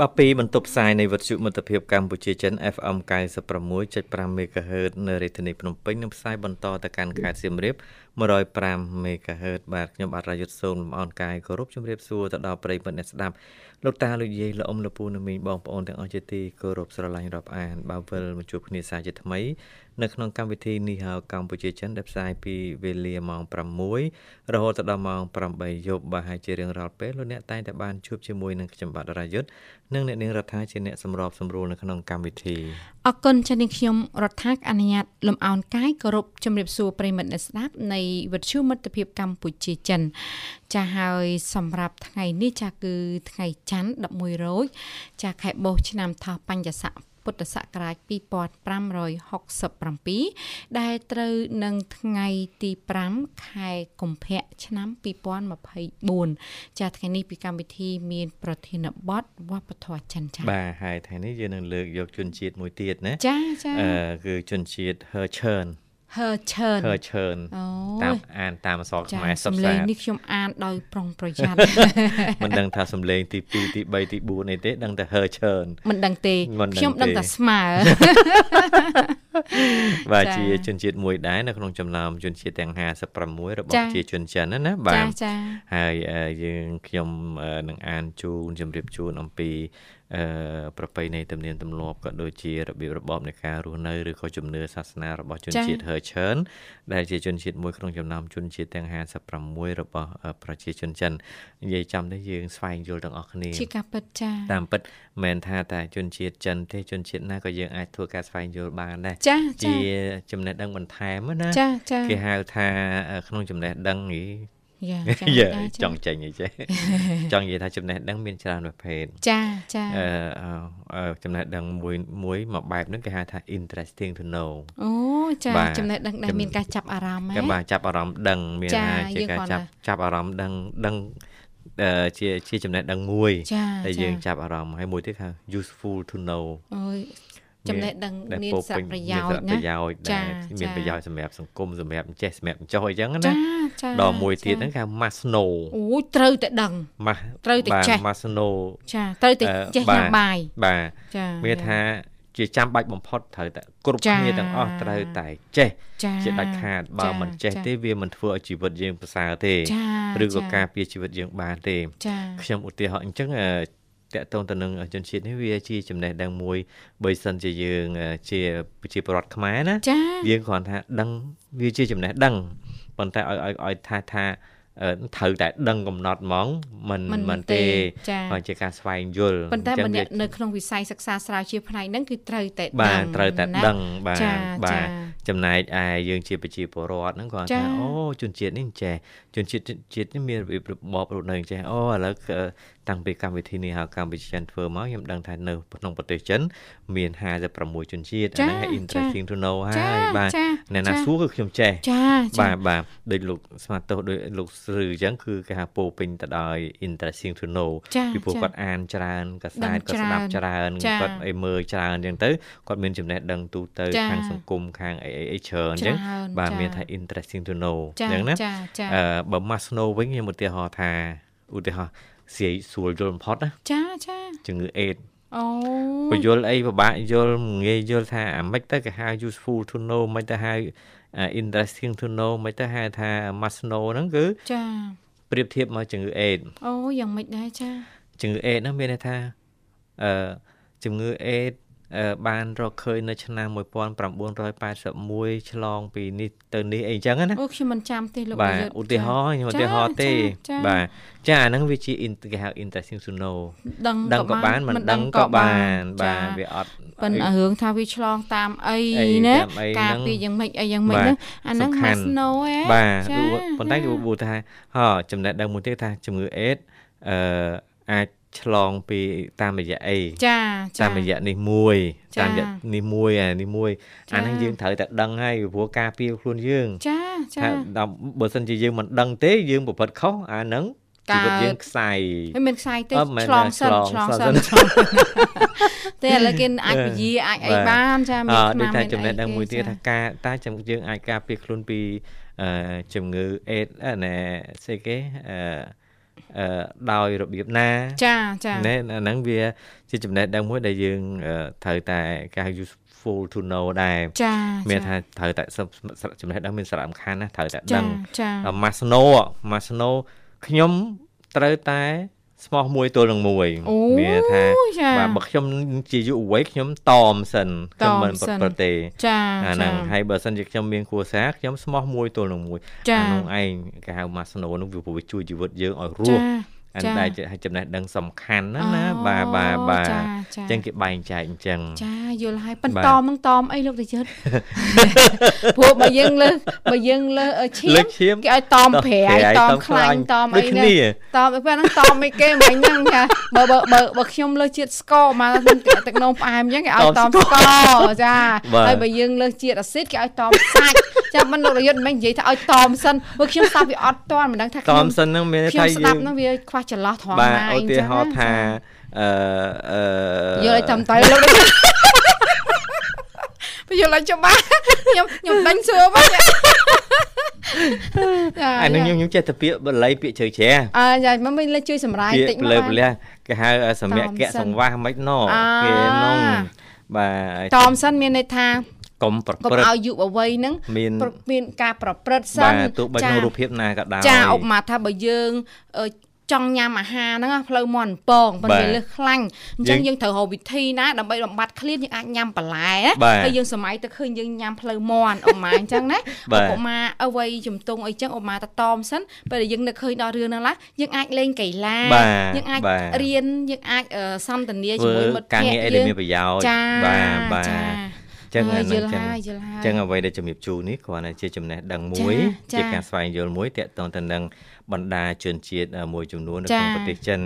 បាទពីបន្ទប់ផ្សាយនៃវិទ្យុមិត្តភាពកម្ពុជាចិន FM 96.5 MHz នៅរាជធានីភ្នំពេញនិងផ្សាយបន្តទៅកាន់ខេត្តសៀមរាប105 MHz បាទខ្ញុំបាទរាយុទ្ធសូមលំអរកាយគោរពជម្រាបសួរទៅដល់ប្រិយមិត្តអ្នកស្ដាប់លោកតាលោកយាយលោកអ៊ំលោកពូនិងមីងបងប្អូនទាំងអស់ជាទីគោរពស្រឡាញ់រាប់អានបើវិលមកជួបគ្នាសាជាថ្មីនៅក្នុងកម្មវិធីនេះហៅកម្ពុជាចិនដែលផ្សាយពីវេលាម៉ោង6រហូតដល់ម៉ោង8យប់បាទហើយជារៀងរាល់ពេលលោកអ្នកតែងតែបានជួបជាមួយនឹងខ្ញុំបាទរាយុទ្ធនិងអ្នកនាងរដ្ឋាជាអ្នកសម្របសម្រួលនៅក្នុងកម្មវិធីអរគុណចា៎នាងខ្ញុំរដ្ឋាអនុញ្ញាតលំអោនកាយគោរពជម្រាបសួរប្រិមិត្តអ្នកស្ដាប់នៃវិទ្យុមិត្តភាពកម្ពុជាចិនចាហើយសម្រាប់ថ្ងៃនេះចាគឺថ្ងៃច័ន្ទ11រោចចាខែបោះឆ្នាំថោះបញ្ញស័ក ពុទ្ធសករាជ2567ដែលត្រូវនឹងថ្ងៃទី5ខែកុម្ភៈឆ្នាំ2024ចាថ្ងៃនេះពីកម្មវិធីមាន ប្រធានបទវប្បធម៌ចិនចាបាទហើយថ្ងៃនេះយើងនឹងលើកយកជនជាតិមួយទៀតណាចាចាអឺគឺជនជាតិ Her Chern ហឺឆើនហឺឆើនតាមអានតាមអក្សរខ្មែរសុទ្ធសាធសំឡេងនេះខ្ញុំអានដោយប្រុងប្រយ័ត្នមិនដឹងថាសំឡេងទី2ទី3ទី4អីទេដឹងតែហឺឆើនមិនដឹងទេខ្ញុំដឹងតែស្មើបាទជាជនជាតិមួយដែរនៅក្នុងចំណោមជនជាតិទាំង56របស់ជាជនចិនណាបាទហើយយើងខ្ញុំនឹងអានជូនជម្រាបជូនអំពី អឺប្រពៃណីទំនៀមទម្លាប់ក៏ដូចជារបៀបរបបនៃការរស់នៅឬក៏ជំនឿសាសនារបស់ជនជាតិ Herchen ដែលជាជនជាតិមួយក្នុងចំណោមជនជាតិទាំង56របស់ប្រជាជនចិននិយាយចំទៅយើងស្វែងយល់ទាំងអស់គ្នាជាការពិតចាតាមពិតមិនមែនថាតែជនជាតិចិនទេជនជាតិណាក៏យើងអាចធ្វើការស្វែងយល់បានដែរចាជាចំណេះដឹងបន្ថែមណាគេហៅថាក្នុងចំណេះដឹងនេះ យ៉ាចង់ចេញអីចេះចង់និយាយថាចំណេះដឹងមានច្រើនប្រភេទចាចាអឺចំណេះដឹងមួយមួយមួយបែបហ្នឹងគេហៅថា interesting to know អូចាចំណេះដឹងដែលមានការចាប់អារម្មណ៍ហ៎បាទចាប់អារម្មណ៍ដឹងមានជាការចាប់ចាប់អារម្មណ៍ដឹងដឹងជាជាចំណេះដឹងមួយដែលយើងចាប់អារម្មណ៍ហើយមួយទៀតហៅ useful to know អូយ ចំណេះដឹងមានសារៈប្រយោជន៍ណាប្រយោជន៍ដែលមានប្រយោជន៍សម្រាប់សង្គមសម្រាប់ចេះសម្រាប់ចោះអីចឹងណាដល់មួយទៀតហ្នឹងគេ Masno អូយត្រូវតែដឹងត្រូវតែចេះ Masno ចាត្រូវតែចេះញ៉ាំបាយបាទចាមានថាជាចាំបាច់បំផុតត្រូវតែគ្រប់គ្នាទាំងអស់ត្រូវតែចេះជាដាច់ខាតបើមិនចេះទេវាមិនធ្វើឲ្យជីវិតយើងប្រសើរទេឬក៏ការពារជីវិតយើងបានទេខ្ញុំឧទាហរណ៍អញ្ចឹង តកតងទៅនឹងជនជាតិនេះវាជាចំណេះដឹងមួយបើសិនជាយើង ជាប្រជាពលរដ្ឋខ្មែរណាយើងគ្រាន់ថាដឹងវាជាចំណេះដឹងប៉ុន្តែឲ្យឲ្យឲ្យថាថាត្រូវតែដឹងកំណត់ហ្មងមិនមិនទេបើជាការស្វែងយល់ប៉ុន្តែម្នាក់នៅក្នុងវិស័យសិក្សាស្រាវជ្រាវផ្នែកហ្នឹងគឺត្រូវតែដឹងបាទត្រូវតែដឹងបាទបាទចំណែកឯយើងជាប្រជាពលរដ្ឋហ្នឹងគាត់ថាអូជនជាតិនេះចេះជនជាតិជាតិនេះមានរបៀបរបបរស់នៅចេះអូឥឡូវតាំងពីកម្មវិធីនេះហៅកម្ពុជាចិនធ្វើមកខ្ញុំដឹងថានៅក្នុងប្រទេសចិនមាន56ជនជាតិអាហ្នឹង interesting to know ហើយបាទអ្នកណាសួរគឺខ្ញុំចេះបាទបាទដូចលោកស្មាតទោសដូចលោកស្ឬអញ្ចឹងគឺគេហៅពោពេញទៅដោយ interesting to know ពីព្រោះគាត់អានច្រើនកសែតគាត់ស្ដាប់ច្រើនគាត់អីមើលច្រើនអញ្ចឹងទៅគាត់មានចំណេះដឹងទូទៅខាងសង្គមខាងអីអីច្រើនអញ្ចឹងបាទមានថា interesting to know អញ្ចឹងណាអឺបើ must know វិញខ្ញុំឧទាហរណ៍ថាឧទាហរណ៍ ស្រីស្រួលយល់បំផុតណាចាចាជំងឺអេដអូបញ្យល់អីពិបាកយល់ងាយយល់ថាអាម៉េចទៅគេហៅ useful to know មិនទៅហៅ interesting to know មិនទៅហៅថា must know ហ្នឹងគឺចាប្រៀបធៀបមកជំងឺអេដអូយ៉ាងម៉េចដែរចាជំងឺអេដហ្នឹងមានន័យថាអឺជំងឺអេដ បានរកឃើញនៅឆ្នាំ1981ឆ្លងពីនេះទៅនេះអីចឹងណាអូខ្ញុំមិនចាំទេលោកបាទឧទាហរណ៍ខ្ញុំឧទាហរណ៍ទេបាទចាអាហ្នឹងវាជាគេហៅ interesting to know ដឹងក៏បានមិនដឹងក៏បានបាទវាអត់ប៉ុន្តែរឿងថាវាឆ្លងតាមអីណាការពីយ៉ាងម៉េចអីយ៉ាងម៉េចហ្នឹងអាហ្នឹង must know ហ៎បាទប៉ុន្តែគេพูดថាហ៎ចំណេះដឹងមួយទៀតថាជំងឺអេដអឺអាច ឆ្លងពីតាមរយៈអីចាតាមរយៈនេះមួយតាមរយៈនេះមួយអានេះមួយអាហ្នឹងយើងត្រូវតែដឹងហើយព្រោះការពារខ្លួនយើង ចាចាដល់បើសិនជាយើងមិនដឹងទេយើងប្រព្រឹត្តខុសអាហ្នឹងជីវិតយើងខ្សែមិនមានខ្សែទេឆ្លងសិនឆ្លងសិនតែឥឡូវគេអាចពជាអាចអីបានចាមានខ្មាំមានអីដូចតែចំណេះដឹងមួយទៀតថាការតែយើងអាចការពារខ្លួនពីជំងឺអេដណែស្អីគេអឺ ដោយរបៀបណា ចាចាណែអាហ្នឹងវា ជាចំណេះដឹងមួយដែលយើងត្រូវតែការ useful to know ដែរចាមានថាត្រូវតែចំណេះដឹងមានសារៈសំខាន់ណាត្រូវតែដឹងចា Masno Masno ខ្ញុំត្រូវតែ ស្មោះមួយទល់នឹងមួយមានថាបាទបើខ្ញុំជាយុវវ័យខ្ញុំតមសិនខ្ញុំមិនប្រព្រឹត្តទេចាអាហ្នឹងហើយបើសិនជាខ្ញុំមានគ្រួសារខ្ញុំស្មោះមួយទល់នឹងមួយអានោះឯងគេហៅម៉ាស្ណូនោះវាជួយជីវិតយើងឲ្យរស់ អានេះដែលចំណេះដឹងសំខាន់ណាណាបាទបាទបាទអញ្ចឹងគេបែងចែកអញ្ចឹងចាយល់ហើយបន្តមនឹងតមអីលោកតាជិតព្រោះបើយើងលើបើយើងលើឈាមគេឲ្យតមប្រៃតមខ្លាញ់តមអីហ្នឹងតមពេលហ្នឹងតមអីគេមិនហ្នឹងចាបើបើបើបើខ្ញុំលើជាតិស្ករមកទឹកនោមផ្អែមអញ្ចឹងគេឲ្យតមស្ករចាហើយបើយើងលើជាតិអាស៊ីតគេឲ្យតមសាច់ចាំមិនលោកយុទ្ធមិននិយាយថាឲ្យតមសិនព្រោះខ្ញុំស្ដាប់វាអត់តមិនដឹងថាខ្ញុំតមសិនហ្នឹងមានថាខ្ញុំស្ដាប់ហ្នឹងវាខ្វះចន្លោះត្រង់ណាអញ្ចឹងបាទឧទាហរណ៍ថាអឺអឺយកឲ្យតាមតៃលោកបញ្យល់ឲ្យច្បាស់ខ្ញុំខ្ញុំដេញសួរមកអានឹងខ្ញុំខ្ញុំចេះតែពាក្យបល័យពាក្យជ្រៅជ្រះអើយ៉ាមកមិនលេជួយសម្រាយតិចមកលើបលះគេហៅសម្រាប់កៈសង្វាសមិនណគេនងបាទតមសិនមានន័យថា កុំប្រព្រឹត្តកុំឲ្យយុវវ័យហ្នឹងមានការប្រព្រឹត្តសិនបាទទោះបីក្នុងរូបភាពណាក៏ដោយចាឧបមាថាបើយើងចង់ញ៉ាំអាហារហ្នឹងផ្លូវមន់ពងប៉ុន្តែលើសខ្លាញ់អញ្ចឹងយើងត្រូវរកវិធីណាដើម្បីបំបត្តិឃ្លានយើងអាចញ៉ាំបន្លែហើយយើងសម័យទៅឃើញយើងញ៉ាំផ្លូវមន់អ៊ំម៉ាអញ្ចឹងណាឧបមាអ្វីជំទង់អីចឹងឧបមាតតមសិនពេលយើងនឹកឃើញដល់រឿងហ្នឹងឡាយើងអាចលេងកីឡាយើងអាចរៀនយើងអាចសន្ទនាជាមួយមិត្តភ័ក្តិយើងការងារអីដែលមានប្រយោជន៍បាទបាទ ចឹងអានឹងចឹងចឹងអ្វីដែលជំរាបជូននេះគ្រាន់តែជាចំណេះដឹងមួយជាការស្វែងយល់មួយតកតងទៅនឹងបណ្ដាជនជាតិមួយចំនួននៅក្នុងប្រទេសចិន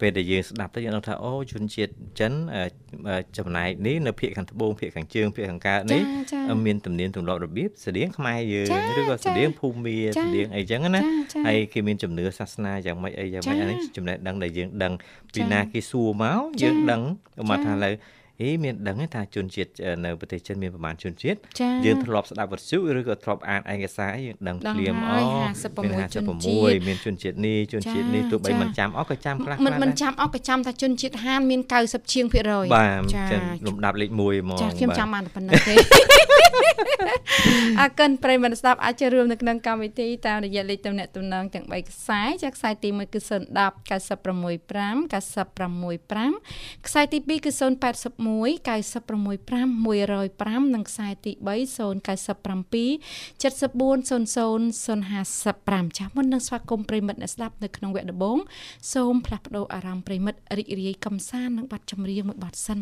ពេលដែលយើងស្ដាប់ទៅយើងដឹងថាអូជនជាតិចិនចំណែកនេះនៅភាគខាងត្បូងភាគខាងជើងភាគខាងកើតនេះមានទំនៀមទម្លាប់របៀបស្តៀងខ្មែរយើងឬក៏ស្តៀងភូមិស្តៀងអីចឹងណាហើយគេមានជំនឿសាសនាយ៉ាងម៉េចអីយ៉ាងម៉េចអានេះចំណេះដឹងដែលយើងដឹងពីណាគេសួរមកយើងដឹងមកថាឥឡូវ អេមានដឹងថាជនជាតិនៅប្រទេសចិនមានប្រមាណជនជាតិយើងធ្លាប់ស្ដាប់វត្ថុឬក៏ធ្លាប់អានឯកសារយើងដឹងភ្លាមអូមាន56មានជនជាតិនេះជនជាតិនេះទោះបីមិនចាំអស់ក៏ចាំខ្លះមិនមិនចាំអស់ក៏ចាំថាជនជាតិហានមាន90ជាងភាគរយបាទចាលំដាប់លេខ1ហ្មងចាខ្ញុំចាំបានតែប៉ុណ្្នឹងទេអរគុណប្រិយមិត្តស្ដាប់អាចចូលរួមនៅក្នុងកម្មវិធីតាមរយៈលេខទំនាក់ទំនងទាំង3ខ្សែចាខ្សែទី1គឺ010 965 965ខ្សែទី2គឺ081 965 105និងខ្សែទី3 097 7400055ចាស់មុននឹងស្វាគមន៍ប្រិមិត្តអ្នកស្ដាប់នៅក្នុងវគ្គដំបូងសូមផ្លាស់ប្ដូរអារម្មណ៍ប្រិមិត្តរីករាយកំសាន្តនឹងបទចម្រៀងមួយបទសិន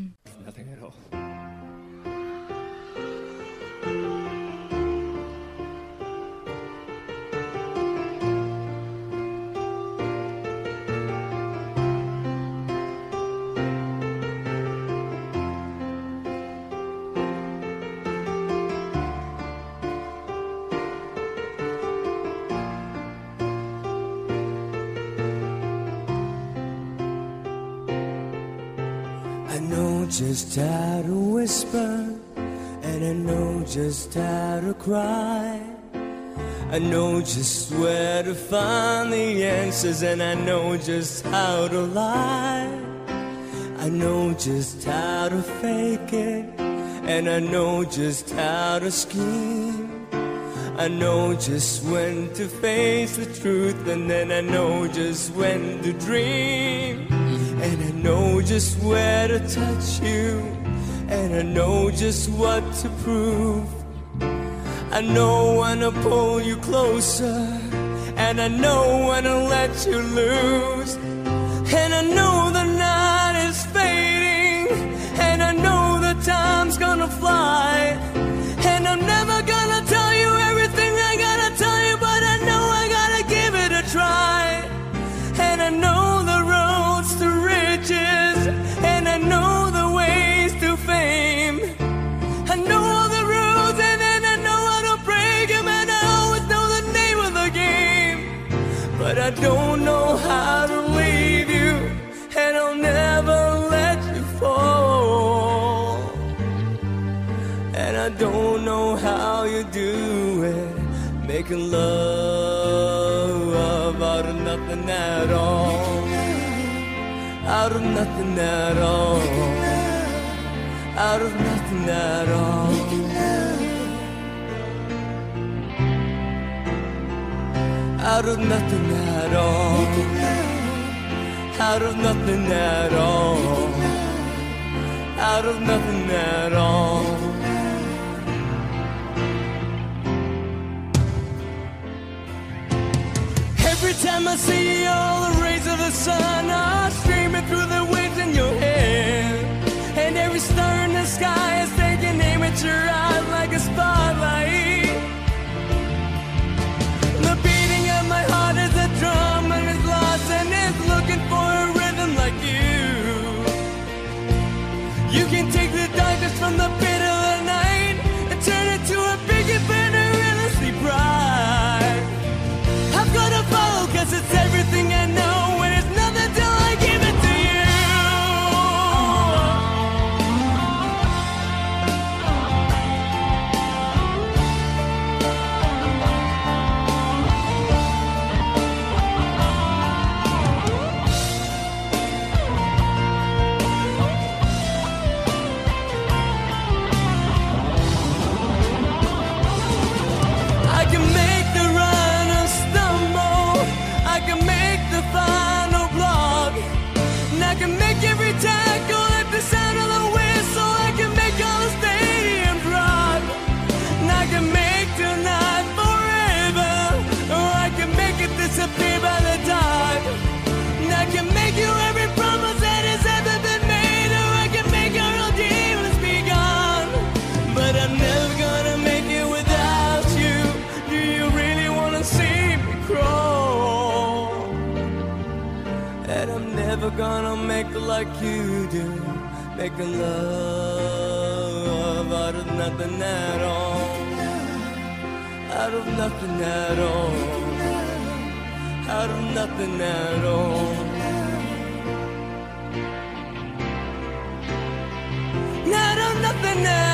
just how to whisper, and I know just how to cry. I know just where to find the answers, and I know just how to lie. I know just how to fake it, and I know just how to scheme. I know just when to face the truth, and then I know just when to dream. Just where to touch you, and I know just what to prove. I know when to pull you closer, and I know when to let you loose. And I know Out of nothing take the darkness from the pit make like you do. Making love out of nothing at all. Out of nothing at all. Out of nothing at all. Out of nothing at all.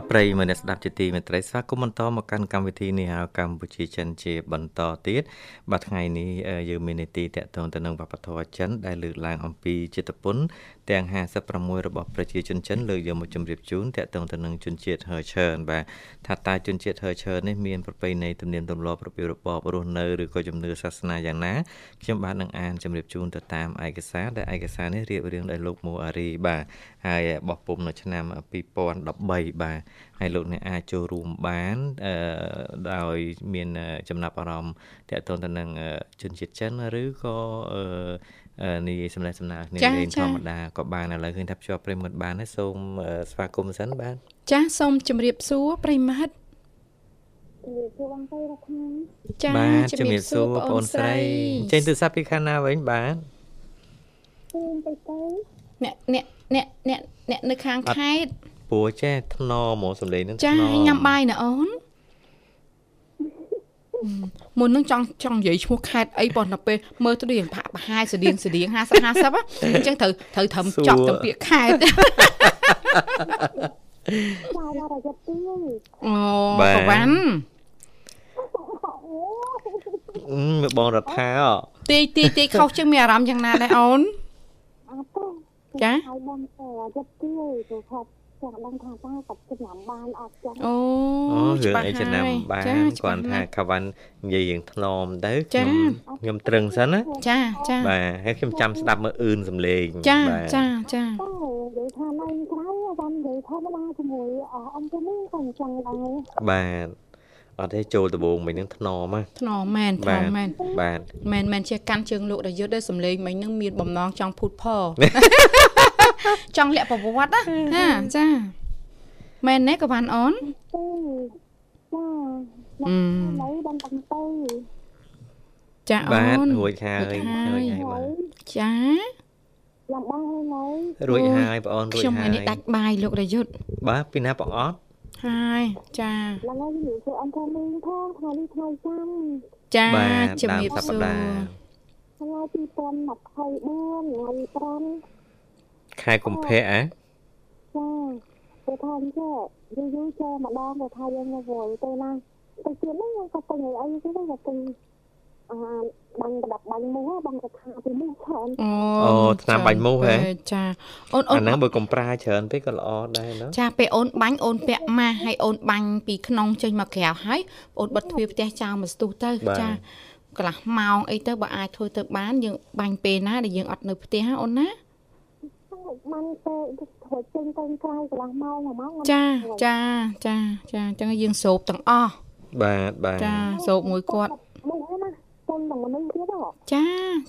បាទប្រិយមិត្តអ្នកស្ដាប់ជាទីមេត្រីស្វាគមន៍បន្តមកកាន់កម្មវិធីនេះហៅកម្ពុជាចិនជាបន្តទៀតបាទថ្ងៃនេះអឺយើងមាននីតិតកតងទៅនឹងវប្បធម៌ចិនដែលលើកឡើងអំពីចិត្តពុនទាំង56របស់ប្រជាជនចិនលើកយកមកជម្រាបជូនតកតងទៅនឹងជនជាតិហឺឈើនបាទថាតើជនជាតិហឺឈើនេះមានប្រពៃណីទំនៀមទម្លាប់របៀបរបបរស់នៅឬក៏ជំនឿសាសនាយ៉ាងណាខ្ញុំបាទនឹងអានជម្រាបជូនទៅតាមឯកសារដែលឯកសារនេះរៀបរៀងដោយលោកមូអារីបាទហើយបោះពុំនៅឆ្នាំ2013បាទហើយលោកអ្នកអាចចូលរួមបានអឺដោយមានចំណាប់អារម្មណ៍តកតងទៅនឹងអឺជនជាតិចិនឬក៏អឺអឺនិយាយសម្ដែងសម្ដាគ្នាចា៎លេងចា៎ធម្មតាក៏បានឥឡូវឃើញថាភ្ជាប់ប្រិមត្តបានហើយសូមអឺស្វាគមន៍សិនបាទចាសសូមជម្រាបសួរប្រិមត្តវាសួរបងទៅរកខាងចាបាទជំរាបសួរបងប្អូនស្រីចេញទូរស័ព្ទពីខាងណាវិញបាទជើងទៅទៅអ្នកអ្នកអ្នកអ្នកអ្នកនៅខាងខេត្ត ព្រោះចេះថ្នមមកសំឡេងនឹងចាថ្នមញ៉ាំបាយណាអូនមុននឹងចង់ចង់និយាយឈ្មោះខេត្តអីប៉ុន្តែពេលមើលទៅរៀងផាក់ប្រហែលស្តៀងស្តៀង50 50អញ្ចឹងត្រូវត្រូវត្រឹមចប់ទៅពាក្យខេត្តចៅរយៈទីអូប្រវ៉ាន់អឺមើលបងរដ្ឋាអទីទីទីខុសជាងមានអារម្មណ៍យ៉ាងណាដែរអូនអត់ទេចាហើយបងទៅរយៈទីទៅខត់ ចង់ដឹងថាតើគាត់ចំណាំបានអត់ចឹងអូអូរឿងច្បាស់អីចំណាំហើយបានចាគាត់ថាច្បាស់ខាវ៉ាន់និយាយរឿងថ្នមទៅចាខ្ញុំខ្ញុំត្រឹងសិនណាចាចាបាទហើយខ្ញុំចាំស្ដាប់មើលអឿនសំឡេងចាបាទចាចាតើនិយាយថាឡើងក្រៅបាននិយាយធម្មតាជាមួយអអ៊ំទៅនេះក៏អញ្ចឹងដែរបាទអត់ទេចូលដំបងមិញនឹងថ្នមណាថ្នមមែនថ្នបាទមមែនបាទមែនមែនជាកាន់ជើងលោកដែលយុទ្ធដែរសំឡេងមិញហ្នឹងមានបំណងចង់ភូតផ ចង់លាក់ប្រវត្តិណាចាចាមែនទេក៏បានអូនទេចាអឺនៅបានតាំងទៅចាអូបាទនរួចហើយរួចហើយរួចហើយបាទចាយ៉ាងបានហើយនៅរួចហើយបងអូនរួចខ្ញុំហើថ្ងៃយនេះដាច់បាយលោកដែលយុទ្ធបាទពីណាបងអត់ហើយចាឡើងហើយនិយាយទៅអ៊ំទៅនេះផងថ្ងៃនេះថ្ងៃចាំចាបាទជំដើមរាបសសួប្រតាហ៍ថ្ងៃ2024ថ្ងៃ5 ខែកុម្ភៈអាចាទៅថាអញ្ចឹងយូរយូរចូលម្ដងទៅថាយើងមកវល់ទៅណាទៅទៀតហ្នឹងយើងក៏ទៅអីទៅទៅទៅអាបាញ់ប្រដាប់បាញ់មូសបងក៏ថាពីមូសច្រើនអូអូថ្នាំបាញ់មូសហ៎ចាអូនអូអានហ្នឹងបើកំប្រាច្រើនពេកក៏ល្អដែរណាចាពេលអូនបាញ់អូនពាក់ម៉ាស់ហើយអូនបាញ់ពីក្នុងចេញមកក្រៅហើយអូនបិទទ្វារផ្ទះចោលមកស្ទុះទៅចាកន្លះម៉ោងអីទៅបើអាចធ្វើទៅបានយើងបាញ់ពេលណាដែលយើងអត់នៅផ្ទះណាអូនណា បានទៅធ្វើចេញទៅក្រៅកន្លះម៉ោងមួយម៉ោងចាចាចាចាអញ្ចឹងយើងស្រូបទាំងអស់បាទបាទចាស្រូបមួយគាត់មូសណាពុនដល់មនុស្សទៀតហ៎ចា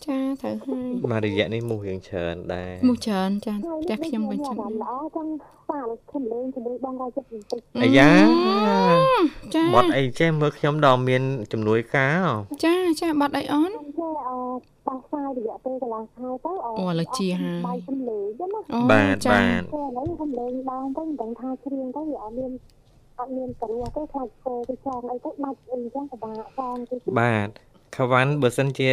ចាត្រូវហើយមករយៈនេះមូសរៀងច្រើនដែរមួយច្រើនចាផ្ទះខ្ញុំក៏ចឹងបានល្អចឹងប៉ាលោកខ្ញុំលេងជាមួយបងរាជចិត្តបន្តិចអាយ៉ាចាបត់អីចេះមើលខ្ញុំដល់មានជំនួយការចាចាបាត់អីអូនចេះអ ប៉ះខ្សែរយៈពេលកន្លះខែទៅអូឥឡូវជាហើយបាយសំលេងចឹងណាអូបាទចាបាទតែឥឡូវខ្ញុំលេងបងទៅមិនដឹងថាច្រៀងទៅវាអត់មានអត់មានព្រោះទេខ្លាចពោទៅចង់អីទៅបាច់អីចឹងពិបាកផងទៅបាទខាវ៉ាន់បើសិនជា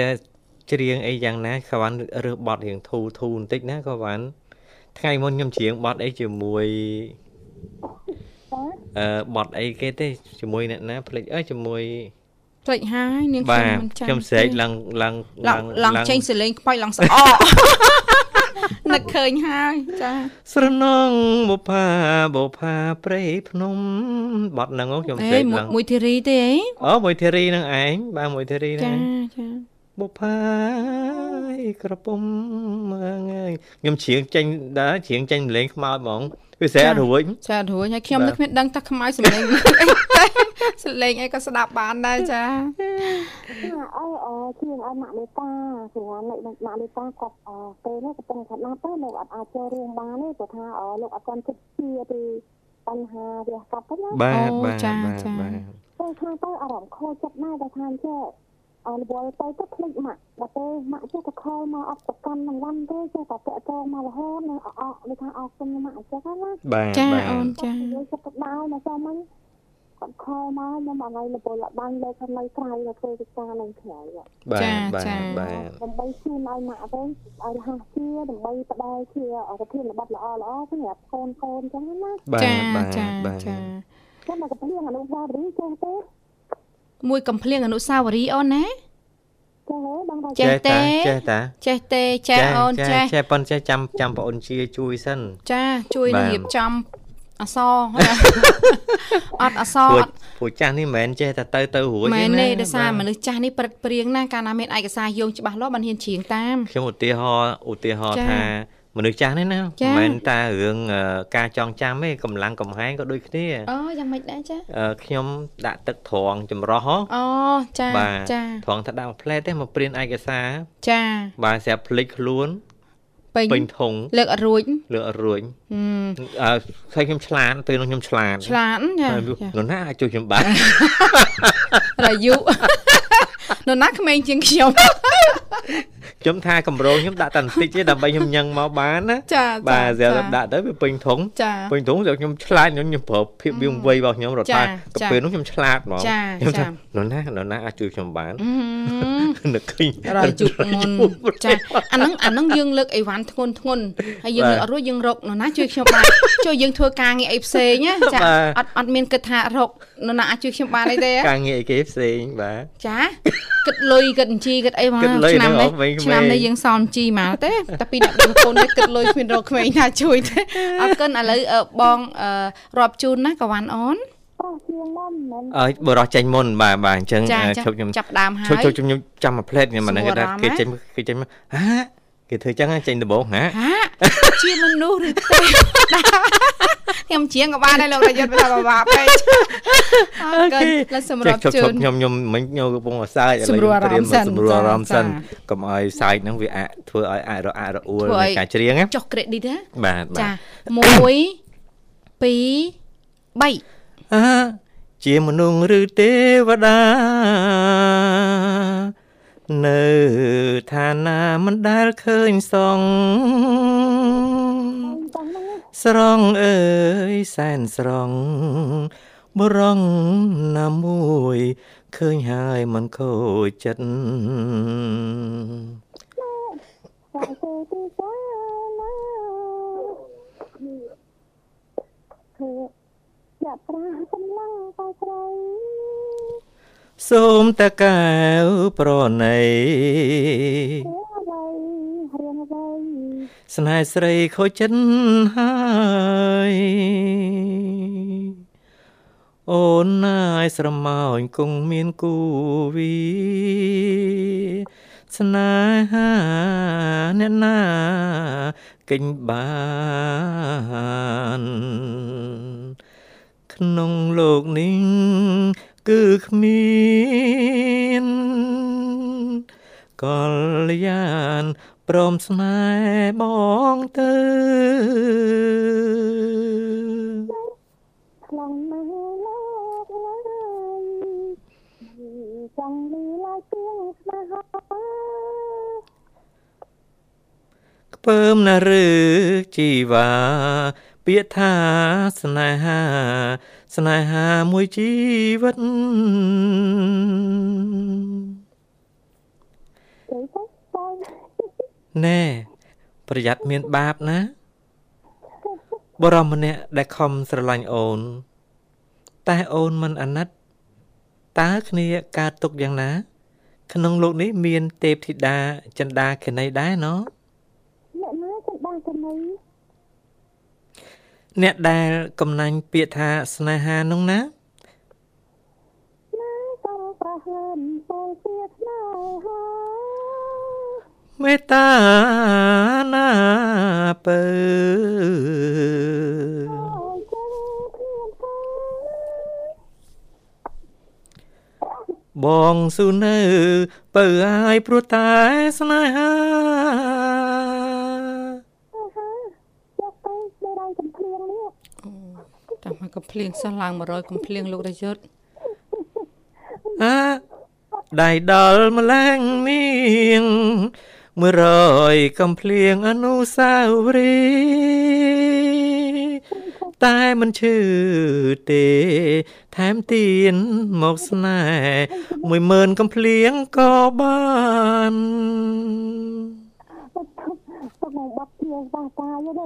ច្រៀងអីយ៉ាងណាខាវ៉ាន់រើសបត់រៀងធូរធូរបន្តិចណាខាវ៉ាន់ថ្ងៃមុនខ្ញុំច្រៀងបត់អីជាមួយចាអឺបត់អីគេទេជាមួយអ្នកណាភ្លេចអើយជាមួយ ភ្លេចហើយនាងបាខ្ញុំទមិនចាំខ្ញុំស្រែកឡើងឡើងឡើងឡើងចេញសលេងខ្វាច់ឡើងស្អកនឹកឃើញហើយចាស្រណងបុផាបុផាព្រៃភ្នំបត់ហ្នឹងហ៎ខ្ញុំអេស្រែកមួយឡើងមួយធីរីទេអីអូមួយធីរីហ្នឹងឯងបាទមួយធីរីហ្នឹងចាឯងចាបុផាយក្រពុំមើងើយខ្ញុំច្រៀងចេញដែរច្រៀងចេញលេងខ្មោចហ្មង វាស្រែកអត់រួចចារួចហើយខ្ញុំបាទនឹកគ្មានដឹងថាខ្មៅសំលេងអីតែសំលេងអីក៏ស្ដាប់បានដែរចាចាអើអជាងឲ្យម៉ាក់មេតាព្រោះម៉ាក់ម៉ាក់មេតាគាត់អពេលនេះកំពុងថាណាស់ទៅលោកអត់អាចចូលរួមបានទេព្រោះថាលោកអត់ទាន់គិតជាពីបញ្ហាវាកាប់ទៅណាបាទបាទបាទបាទទៅខាងទៅអារម្មណ៍ខូចចិត្តណាស់តែថាអញ្ចឹង អរវល់ទៅទៅភ្លេចម៉ាក់ដល់ទៅម៉ាក់ចេះតែខលមកអត់ប្រកាន់នឹងវ៉ាន់ទេចេះតែតាក់ទងមករហូតនៅអអដូចថាអរគុណម៉ាក់អញ្ចឹងណាបាទចាបាទអូនចាយើងចិត្តទៅដល់មកសមហ្នឹងគាត់ខលមកខ្ញុំអត់ឲ្យលពលបានលើខាងនៅក្រៅទៅធ្វើវិការនៅក្រៅបាទចាបាទចាបាទដើម្បីជូនឲ្យម៉ាក់ទៅឲ្យរហ័សជាដើម្បីផ្ដល់ជាប្រធានបទល្អល្អសម្រាប់កូនកូនអញ្ចឹងណាបាទចាបាទចាបាទចាខ្ញុំមកកំភ្លៀងអនុស្សាវរីយ៍ចេះទេ មួយកំភ្លៀងអនុស្សាវរីយ៍អូនណាចេះទេបងតាចេះទេចេះតាចេះទេចេះអូនចេះចេះប៉ុនចេះចាំចាំបងអូនជាជួយសិនចាជួយបាទនឹងរៀបចំអសរអត់អសរព្រោះអត់ព្រោះចាស់នេះមិនមែនចេះតែទៅទៅរួចមែនទេដោយសារបាទមនុស្សចាស់នេះព្រឹកព្រៀងណាស់កាលណាមានឯកសារយោងច្បាស់លាស់បានហ៊ានច្រៀងតាមខ្ញុំឧទាហរណ៍ឧទាហរណ៍ចាថា មនុស្សចាស់នេះណាចាមិនមែនតែរឿងអឺការចងចាំទេកម្លាំងកំហែងក៏ដូចគ្នាអូយ៉ាងម៉េចដែរចាអឺខ្ញុំដាក់ទឹកត្រងចម្រោះហ៎អូចាបាទចាត្រងថាដាក់មួយផ្លែតទេមកព្រានឯកសារចាបាទស្រាប់ភ្លេចខ្លួន ពេញពេញធុងលើកអត់រួចលើកអត់រួចហឹមអឺឃើញខ្ញុំឆ្លាតពេលនោះខ្ញុំឆ្លាតឆ្លាតចាហើយចានរណាអាចជួយខ្ញុំបានរាយុនរណាក្មេងជាងខ្ញុំខ្ញុំថាកម្រងខ្ញុំដាក់តែបន្តិចទេដើម្បីខ្ញុំញឹងមកបានណាចាបាទស្រាប់តែចាដាក់ទៅវាពេញធុងចាពេញធុងស្រាប់ខ្ញុំឆ្លាតខ្ញុំខ្ញុំប្រើភាពវាងវៃរបស់ខ្ញុំរត់ចាថាចាក៏ពេលនោះខ្ញុំឆ្លាតហ្មងចាខ្ញុំថាចានរណានរណាអាចជួយខ្ញុំបានអឺហឹមនឹកឃើញរយជុកមុនចាអាហ្នឹងអាហ្នឹងយើងលើកអីវ៉ាន់ធ្ងន់ធ្ងន់ហើយយើងបាទលើកអត់រួចយើងរកនរណាជួយខ្ញុំបានជួយយើងធ្វើការងារអីផ្សេងណាចាបាទអត់អត់មានគិតថារកនរណាអាចជួយខ្ញុំបានអីទេការងារអីគេផ្សេងបាទចាគិតលុយគិតអញ្ជីគិតអីមកគិតលុយឆ្នាំហ្នឹងអនេះស់វិញឆ្នាំនេះយើងសនជីមកទេតែពីអ្នកបងប្អូននេះគិតលុយគ្មានរកក្មេងណាជួយទេអរគុណឥឡូវអឺបងអឺរាប់ជូនណាកវ៉ាន់អូនប្រុសជាងមុនមិនអើយបរោះចេញមុនបាទបាទអញ្ចឹងចាអឺចាឈប់ខ្ញុំចាប់ផ្ដើមហើយឈប់ឈប់ខ្ញុំចាំមួយផ្លេតខ្ញុំមិនដឹងស្រួលគេថាអារម្មណ៍គេហ៎ចេញគេចេញមកហា គេធ្វើចឹងហ៎ចេញដំបងហាហាជាមនុស្សឬទេខ្ញុំជាងក៏បានដែរលោករាយុទ្ធថាបបាពេកអរគុណលើសម្រាប់ឈប់ជូឈប់នខ្ញុំខ្ញុំមិញខ្ញុំកំពុងសើចឥឡូវសម្រួលអារម្មណ៍សិនសម្រួលអារម្មណ៍សិនចាកុំឲ្យសើចហ្នឹងវាអាចធ្វើឲ្យអាចរអាក់រអួលធ្វើឲ្យនៃការច្រៀងណាចុះ credit ណាបាទបាទចា1 2 3អើជាមនុស្សឬទេវតា នៅឋានៈមិនដែលឃើញសងចឹងហ្នឹងស្រងអើយសែនស្រងបរងណាមួយឃើញហើយមិនខូចចិត្តតែទៅទីសាណាគឺយ៉ាប្រាកម្លាំងតែស្រី សូមតកែវប្រណីរឿងអ្វីរឿងអ្វីស្នេហ៍ស្រីខូចចិត្តហើយអូនណាយស្រមោចគង់មានគូវីស្នេហាអ្នកណាកិញបានក្នុងលោកនេះ គឺគ្មានកលយានព្រមស្នេហ៍បងទៅខ្លងមើលលោកឡើយចង់លីឡាយទៀងស្នេហាខ្ពើមណាឬជីវ៉ាពាក្យថាស្នេហា ស្នេហាមួយជីវិតទៅទៅបងណែប្រយ័ត្នមានបាបណាបរមម្នាក់ដែលខំស្រឡាញ់អូន តែអូនមិនអាណិតតើគ្នាកើតទុកយ៉ាងណា ក្នុងលោកនេះមានទេពធីតាចិន្តាខេណីដែរណោះអ្នកណាចង់បានទៅនេះ អ្នកដែលកំណាញ់ពាក្យថាស្នេហានោះណាណាក៏ប្រហើនពលជាស្នេហាមេត្តាណាពើអូយចឹងគ្មានទេបងស៊ូនៅពើអាយព្រោះតែស្នេហា ទៅហើយយកទៅនៅដៃកំភ្លៀងនេះ តាមមកកំភ្លៀងសោះឡើង100កំភ្លៀងលោករយុទ្ធអាដៃដល់ម្លែងនាងមួយរយកំភ្លៀងអនុស្សាវរីយ៍តែមិនឈឺទេ ថែមទៀនមកស្នេហ៍មួយម៉ឺនកំភ្លៀងក៏បាន ទៅមកបាត់ព្រៀងបាសតាយទេ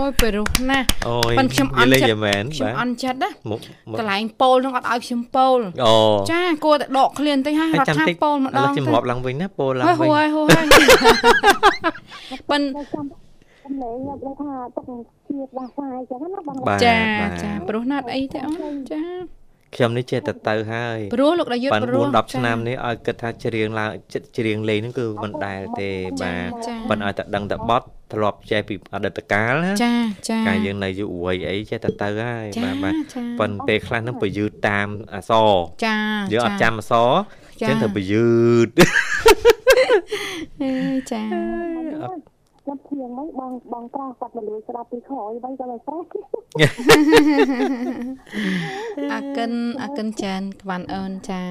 អូយពេលរស់ណាស់អូយប៉ិនខ្ញុំអន់និយាយលេងចិត្តយ៉ាងមែនខ្ញុំបាទអន់ចិត្តណាមុខមុខកន្លែងពោលនឹងអត់ឲ្យខ្ញុំពោលអូចាគួរតែដកឃ្លានតិចហើយហើយរត់ចាំថាតិចពោលម្ដឥឡូវងខ្ញុំទៅរាប់ឡើងវិញណាពោលឡើងហើយហួវិញយហួយហើយប៉ិនតែចាំកំឡេងយកលេថាទឹកជាតិបាសាយចឹងណាបងបាទចាបាទចាព្រោះណាត់អីទេអូនចា ខ្ញុំនេះចេះតែទៅហើយព្រោះលោកដាយុទ្ធបានព្រោះ4 10ឆ្នាំនេះឲ្យគិតថាច្រៀងឡើងចិត្តច្រៀងលេងហ្នឹងគឺមិនដែលទេបាទចាប៉ុន្តែឲ្យតែដឹងតែបត់ធ្លាប់ចេះពីអតីតកាលណាចាចាកាលយើងនៅយុវវ័យអីចេះតែទៅហើយចាបាទបាទចាប៉ុន្តែពេលខ្លះហ្នឹងបើយឺតតាមអសរចាយើងអត់ចាំអសរចាចឹងទៅបើយឺតអេចា ខ្ញុំព្រៀងហ្នឹងបងបងប្រាស់គាត់មិនលួចស្ដាប់ពីក្រោយវិញក៏មិនប្រាស់អាកិនអាកិនចានក្វាន់អូនចា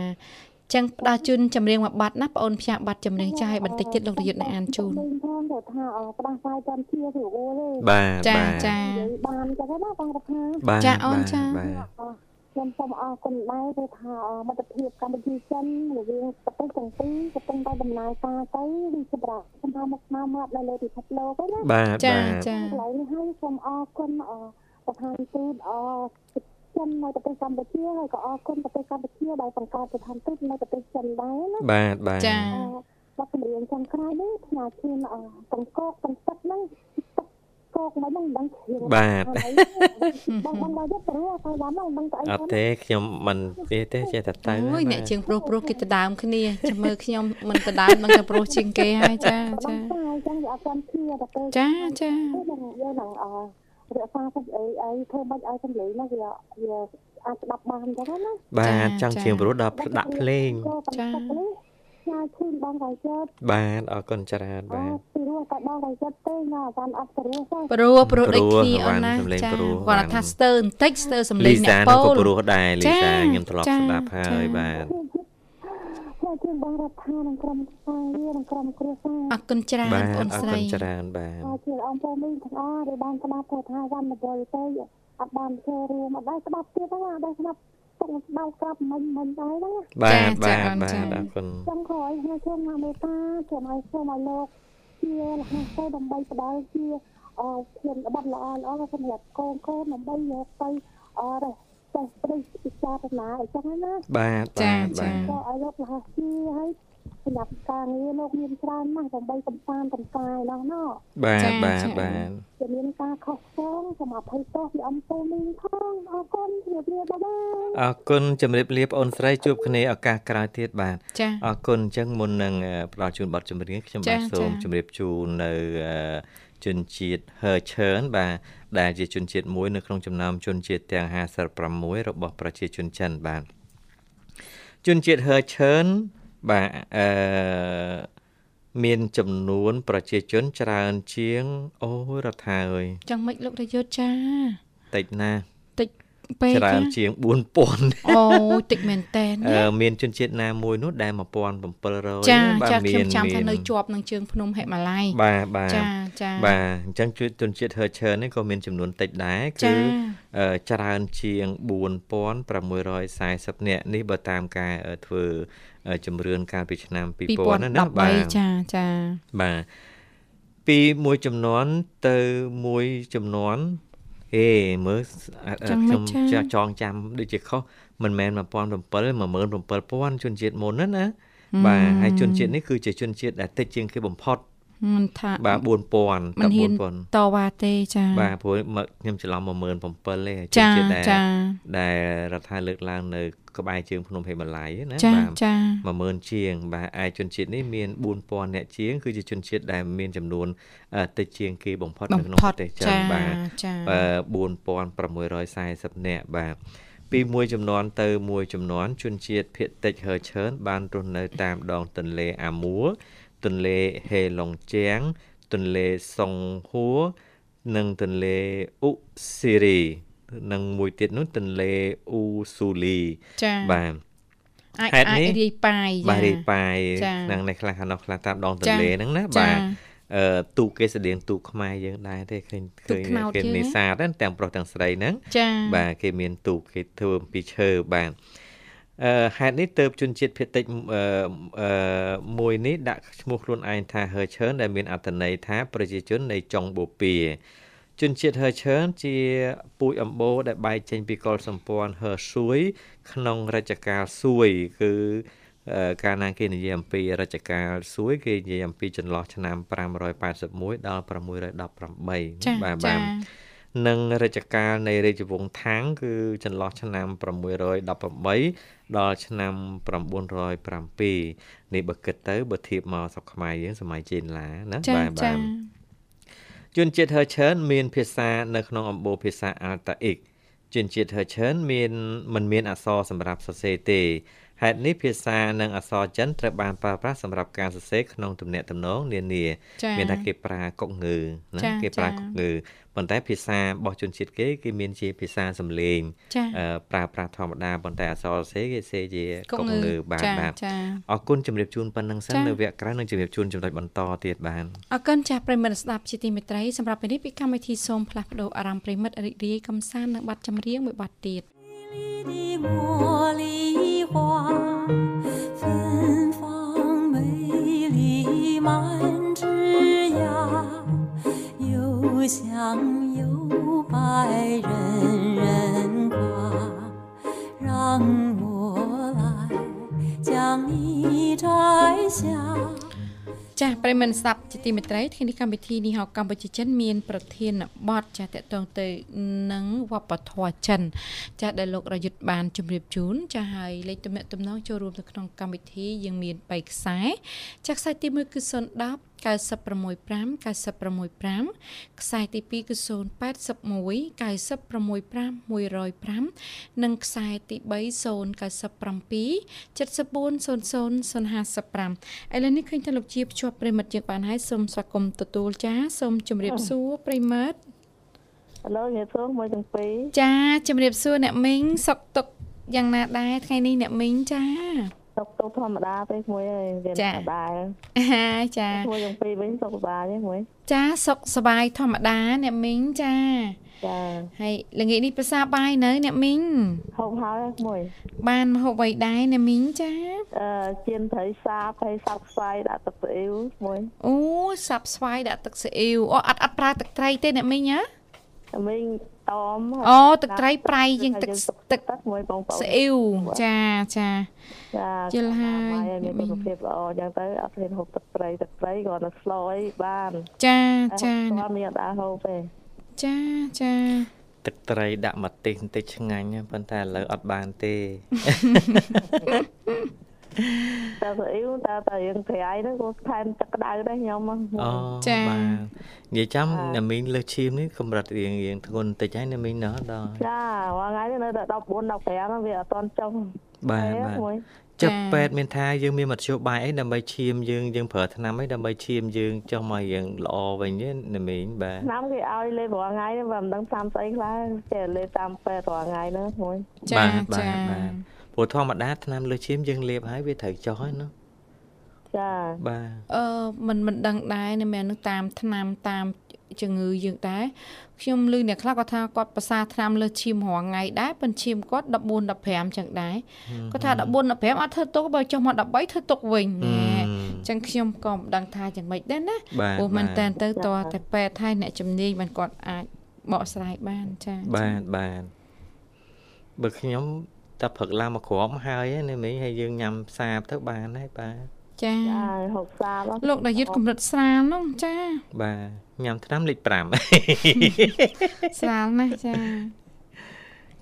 ចឹងផ្ដល់ជូនចម្រៀងមួយបាត់ណាបងអូនផ្សាយបាត់ចម្រៀងចាស់ឲ្យបន្តិចទៀតលោករយុទ្ធនឹងអានជូនលេងផងទៅថាអផ្ដាសាយចាំជាទៅអូទេបាទចាបាទចានិយាយបានចឹងណាបងរដ្ឋាបាទចាអូនចាបាទ ខ្ញុំសូមអរគុណដែរព្រោះថាមិត្តភាពកម្ពុជាចិនរវាងប្រទេសទាំងពីរកំពុងតែដំណើរការទៅរីកចម្រើនសម្រាប់មកស្មារតីនៅលើពិភពលោកហ្នឹងណាបាទចាបាទចាកន្លែងនេះហើយសូមអរគុណអប្រធានទូតអចិននៅប្រទេសកម្ពុជាហើយក៏អរគុណប្រទេសកម្ពុជាដែលបង្កើតស្ថានទូតនៅប្រទេសចិនដែរណាបាទបាទចាបទចម្រៀងចុងក្រោយនេះផ្ញើជូនអទាំងកោកទាំងទឹកហ្នឹង ទឹកកោកមិនដឹងដឹងជ្រៀងបាទបងបងដល់យកព្រោះតែបានបងដឹងទៅអីអត់ទេខ្ញុំមិនទេទេចេះតែទៅអូយអ្នកជាងប្រុសប្រុសគេទៅដើមគ្នាចាំមើលខ្ញុំមិនទៅដើមនឹងតែប្រុសជាងគេហើយចាចាចាចាអញ្ចឹងវាអត់ចាំគ្នាទៅពេលចាចាយើងយើងនឹងអរក្សាទៅអីអីធ្វើមិនឲ្យសំឡេងហ្នឹងវាវាអាចស្ដាប់បានអញ្ចឹងណាបាទចង់ជាងព្រោះដល់ដាក់ភ្លេងចា ចាឈឺបងកាយចិត្តបាទអរគុណច្រើនអបាទត់ពីរោះតែបងកាយចិត្តទេណាអាចារ្យអត់ពីរោះទេព្រោះព្រោះដូចគ្នាព្រោះអូនណាសំឡេងចាព្រោះគាត់ថាស្ទើរបន្តិចស្ទើរសំឡេលីងសាអ្នកនោះពោក៏លព្រោះដែរលីចាសាខ្ញុំធ្លាប់ចាស្ដាប់ហើយចាបាទចាជាបងរដ្ឋានឹងក្រុមការងារនិងក្រុមគ្រួសារអរគុណច្រើនបាទបងអរស្គុរីណច្រើនបាទហើយជាអង្គពលមីទាំងអស់ដែលបានស្ដាប់ទៅថាវណ្ណមពលទៅអត់បានចូលរួមអត់បានស្ដាប់ទៀតហ្នឹងអត់បានស្ដាប់ ទុកស្ដាប់ក្រាប់មិនមិនដែរហ្នឹងបាទចាបាទចាបាទចាអរគុណចឹងក៏ឲ្យខ្ញុំជូនមកមេត្តាជូនឲ្យសូមឲ្យលោកជាលះទៅដើម្បីផ្ដល់ជាអធៀនបတ်ល្អល្អសម្រាប់កូនកូនដើម្បីយកទៅអរចេះព្រឹកពិចារណាអញ្ចឹងណាបាទចាបាទចាបាទក៏ឲ្យលោករហ័សជាហើយ សម្រាប់ការងារលោកមានច្រើនណាស់ដើម្បីកំសាន្តកំកាយណោះណោះបាទបាទបាទจะមានការខុសឆ្គងសូមអភ័យទោសពីអំពូមីងផងអរគុណជម្រាបលាបងអរគុណជំរាបលាបងអូនស្រីជួបគ្នាឱកាសក្រោយទៀតបាទចាអរគុណអញ្ចឹងមុននឹងអឺផ្ដល់ជូនប័ណ្ណចម្រៀងខ្ញុំចាបាទសូមចាជម្រាបជូននៅអឺជនជាតិហឺឈើនបាទដែលជាជនជាតិមួយនៅក្នុងចំណោមជនជាតិទាំង56របស់ប្រជាជនចិនបាទជនជាតិហឺឈើន បាទអឺមានចំនួន ប្រជាជនច្រើនជាង អូយរដ្ឋាអើយចឹងមិនលោករយុទ្ធចាតិចណាស់តិច ពេកច្រើនចាជាង4000អូយតិចមែនតើអឺមានជនជាតិណាមួយនោះដែល1700ចាបាទចាមាខ្ញុំនចាំថាមាននៅជាប់នឹងជើងភ្នំហិមាល័យបាទបាទចាចាបាទអញ្ចឹងជួយជនជាតិហឺឈើនេះក៏មានចំនួនតិចដែរចាគឺអឺច្រើនជាង4640នាក់នេះបើតាមការអឺធ្វើអឺជំរឿនកាលពីឆ្នាំ2000ណាណាបាទ2013ចាចាបាទពីមួយចំនួនទៅមួយចំនួន ហេមើលអឺចឹងខ្ញុំមិនចាចចងចាំដូចជាខុសមិនមែន1700 17000ជនជាតិមុនណាណាបាទហើយជនជាតិនេះគឺជាជនជាតិដែលតិចជាងគេបំផុត មិនថាបាទ4000មិនហ៊ាន4000តវ៉ាទេចាបាទព្រោះមកខ្ញុំច្រឡំ17000ទេជនចាជាតិដែលចាដែលរដ្ឋាលើកឡើងនៅក្បែរជើងភ្នំហេម៉ាឡ័យណាចាបាទចា10000ជាង បាទឯជនជាតិនេះមាន4000អ្នកជាង គឺជាជនជាតិដែលមានចំនួនអឺតិចជាងគេបំផុតបំនៅក្នុងផុប្រតទេសចិនចាបាទចាអឺ4640នាក់បាទពីមួយចំនួនទៅមួយចំនួនជនជាតិភាគតិចហឺឈើនបានរស់នៅតាមដងទន្លេអាមួរ ទន្លេហេឡុងជៀងទន្លេសុងហួរនិងទន្លេអ៊ុស៊ីរី និងមួយទៀតនោះទន្លេអ៊ូស៊ូលីចាបាទអាចហេតុអាចនេះរាយប៉ាយបាទរីប៉ាយចាហ្នឹងនៅខ្លះខាងនោះខ្លះតាមដងទចាន្លេហ្នឹងណាចាបាទអឺទូកគេស្តៀងទូកខ្មែរយើងដែរទេឃើញទូឃើកញខ្នោតគេយើងនេហ៎សាទហ្នឹងទាំងប្រុសទាំងស្រីហ្នឹងចាបាទគេមានទូកគេធ្វើអំពីឈើបាទអឺ ហេតុនេះទៅជនជាតិភាគតិចអឺអឺមួយនេះដាក់ឈ្មោះខ្លួនឯងថាហឺឈើនដែលមានអត្ថន័យថាប្រជាជននៃចុងបូព៌ាជនជាតិហឺឈើនជាពូជអម្បូរដែលបែកចេញពីកុលសម្ព័ន្ធហឺស៊ួយក្នុងរជ្ជកាលស៊ួយគឺអឺកាលណាគេនិយាយអំពីរជ្ជកាលស៊ួយ គេនិយាយអំពីចន្លោះឆ្នាំ581ដល់618ចាបាទចាបាទ និងរជ្ជកាលនៃរាជវង្សថាំងគឺចន្លោះឆ្នាំ618ដល់ឆ្នាំ907នេះបើគិតទៅបើធៀបមកស្រុកខ្មែរយើងសម័យចេនឡាណាចាបាទចាបាទជនជាតិហឺឈើនមានភាសានៅក្នុងអំបូរភាសាអាល់តាអ៊ិកជនជាតិហឺឈើនមានមិនមានអក្សរសម្រាប់សរសេរទេ ហេតុនេះភាសានិងអក្សរចិនត្រូវបានប្រើប្រាស់សម្រាប់ការសរសេរក្នុងទំនាក់ទំនងនានាចាមានថាគេប្រើកុកងើណាចាគេប្រើចាកុកងើប៉ុន្តែភាសារបស់ជនជាតិគេគេមានជាភាសាសំឡេងចាអឺប្រើប្រាស់ធម្មតាប៉ុន្តែអក្សរសរសេរគេសេជាកុកុកកងើងើបាទចាបាទចាអរគុណជំរាបជូនប៉ុណ្្នឹងសិនចានៅវគ្គក្រោយនឹងជំរាបជូនចំណុចបន្តទៀតបាទអរគុណចាស់ប្រិមិត្តស្ដាប់ជាទីមេត្រីសម្រាប់ពេលនេះពីកម្មវិធីសូមផ្លាស់ប្ដូរអារម្មណ៍ប្រិមិត្តរីករាយកំសាន្តនឹងបទចម្រៀងមួយបទទៀត 里的茉莉花，芬芳美丽满枝桠，又香又白人人夸，让我来将你摘下。 ចាស់ប្រិយមិត្តស្ដាប់ជាទីមេត្រីថ្ងៃនេះកម្មវិធីនេះហៅកម្ពុជាចិនមាន ប្រធានបទចាស់តកតងទៅនឹងវប្បធម៌ចិន ចាស់ដែលលោករយុទ្ធបានជម្រាបជូនចាស់ហើយលេខទំនាក់ទំនងចូលរួមទៅក្នុងកម្មវិធីយើងមាន3ខ្សែចាស់ខ្សែទី1គឺ010 965 965ខ្សែទី2គឺ081 965 105និងខ្សែទី3 097 7400 055ឥឡូវនេះឃើញថាលោកជាភ្ជាប់ប្រិមិត្តយើងបានហើយសូមស្វាគមន៍ទទួលចាសូមជម្រាបសួរប្រិមិត្តឥឡូវនិយាយសួរមួយទាំងពីរចាជម្រាបសួរអ្នកមីងសុកទុកយ៉ាងណាដែរថ្ងៃនេះអ្នកមីងចា សុខទុក្ខធម្មតាពេកមួយហើយវាធម្មតាអាចាមួយយ៉ាងពីរវិញសុខសប្បាយទេមួយ ចាសុខសប្បាយធម្មតាអ្នកមីងចាចាហើយល្ងាចនេះប្រសាបាយនៅ អ្នកមីងហូបហើយមួយ បានហូបអ្វីដែរអ្នកមីងចាអឺជៀនត្រីសាបហើយសាប់ស្វាយដាក់ទឹកស្អ៊ីវមួយអូសាប់ស្វាយដាក់ទឹកស្អ៊ីវអូអត់អត់ប្រើទឹកត្រីទេអ្នកមីងហ៎មីងតមអូទឹកត្រីប្រៃជាងទឹកទឹកទឹកមួយបងប្អូនស៊ីអ៊ីវចាចាចាយល់ហើយមានសុខភាពល្អអញ្ចឹងទៅអត់ហ៊ានហូបទឹកត្រីទឹកត្រីគ្រាន់តែស្លអីបានចាចាតែមានអត់ដែរហូបទេចាចាទឹកត្រីដាក់ម្ទេសបន្តិចឆ្ងាញ់ណាប៉ុន្តែឥឡូវអត់បានទេ តែស្អ៊ីវតែតែយើងប្រៃហ្នឹងក៏ថែមទឹកក្តៅដែរខ្ញុំអូចាបាទនិយាយចាំណាមីងលើសឈាមនេះកម្រិតរៀងរៀងធ្ងន់បន្តិចហើយណាមីងណោះដល់ចាមួយថ្ងៃនេះនៅតែ14 15ហ្នឹងវាអត់តន់ចុះបាទទេបាទមួយចិត្តពេទ្យមានថាយើងមានមធ្យោបាយអីដើម្បីឈាមយើងយើងប្រើថ្នាំអីដើម្បីឈាមយើងចុះមកយើងល្អវិញទេណាមីងបាទឆ្នាំគេឲ្យលេបរាល់ថ្ងៃហ្នឹងបើមិនដឹងតាមស្អីខ្លះចេះលេបតាមពេទ្យរាល់ថ្ងៃហ្នឹងមួយចាបាទចាបាទ ព្រោះធម្មតាថ្នាំលើសឈាមយើងលេបហើយវាត្រូវចុះហើយណាចាបាទអឺមិនមិនដឹងដែរនៅមែននឹងតាមថ្នាំតាមជំងឺយើងដែរខ្ញុំឮអ្នកខ្លះគាត់ថាគាត់ប្រសាថ្នាំលើសឈាមរាល់ថ្ងៃដែរប៉ុន្តែឈាមគាត់14 15ចឹងដែរគាត់ថា14 15អត់ធ្វើទុកបើចុះមក13ធ្វើទុកវិញណែចឹងខ្ញុំក៏មិនដឹងថាយ៉ាងម៉េចដែរណាបាទព្រោះមែនបាទតែនទៅតតែពេទ្យហើយអ្នកជំនាញមិនគាត់អាចបកស្រាយបានចា៎បាទបាទបើខ្ញុំ តែព្រឹកឡើងមកគ្រាប់ហើយណាមីងហើយយើងញ៉ាំសាបទៅបានហើយបាទចាចាហូបសាបលោកដាយុទ្ធកម្រិតស្រាលនោះចា បាទញ៉ាំថ្នាំលេខស្រាលណាស់ចា5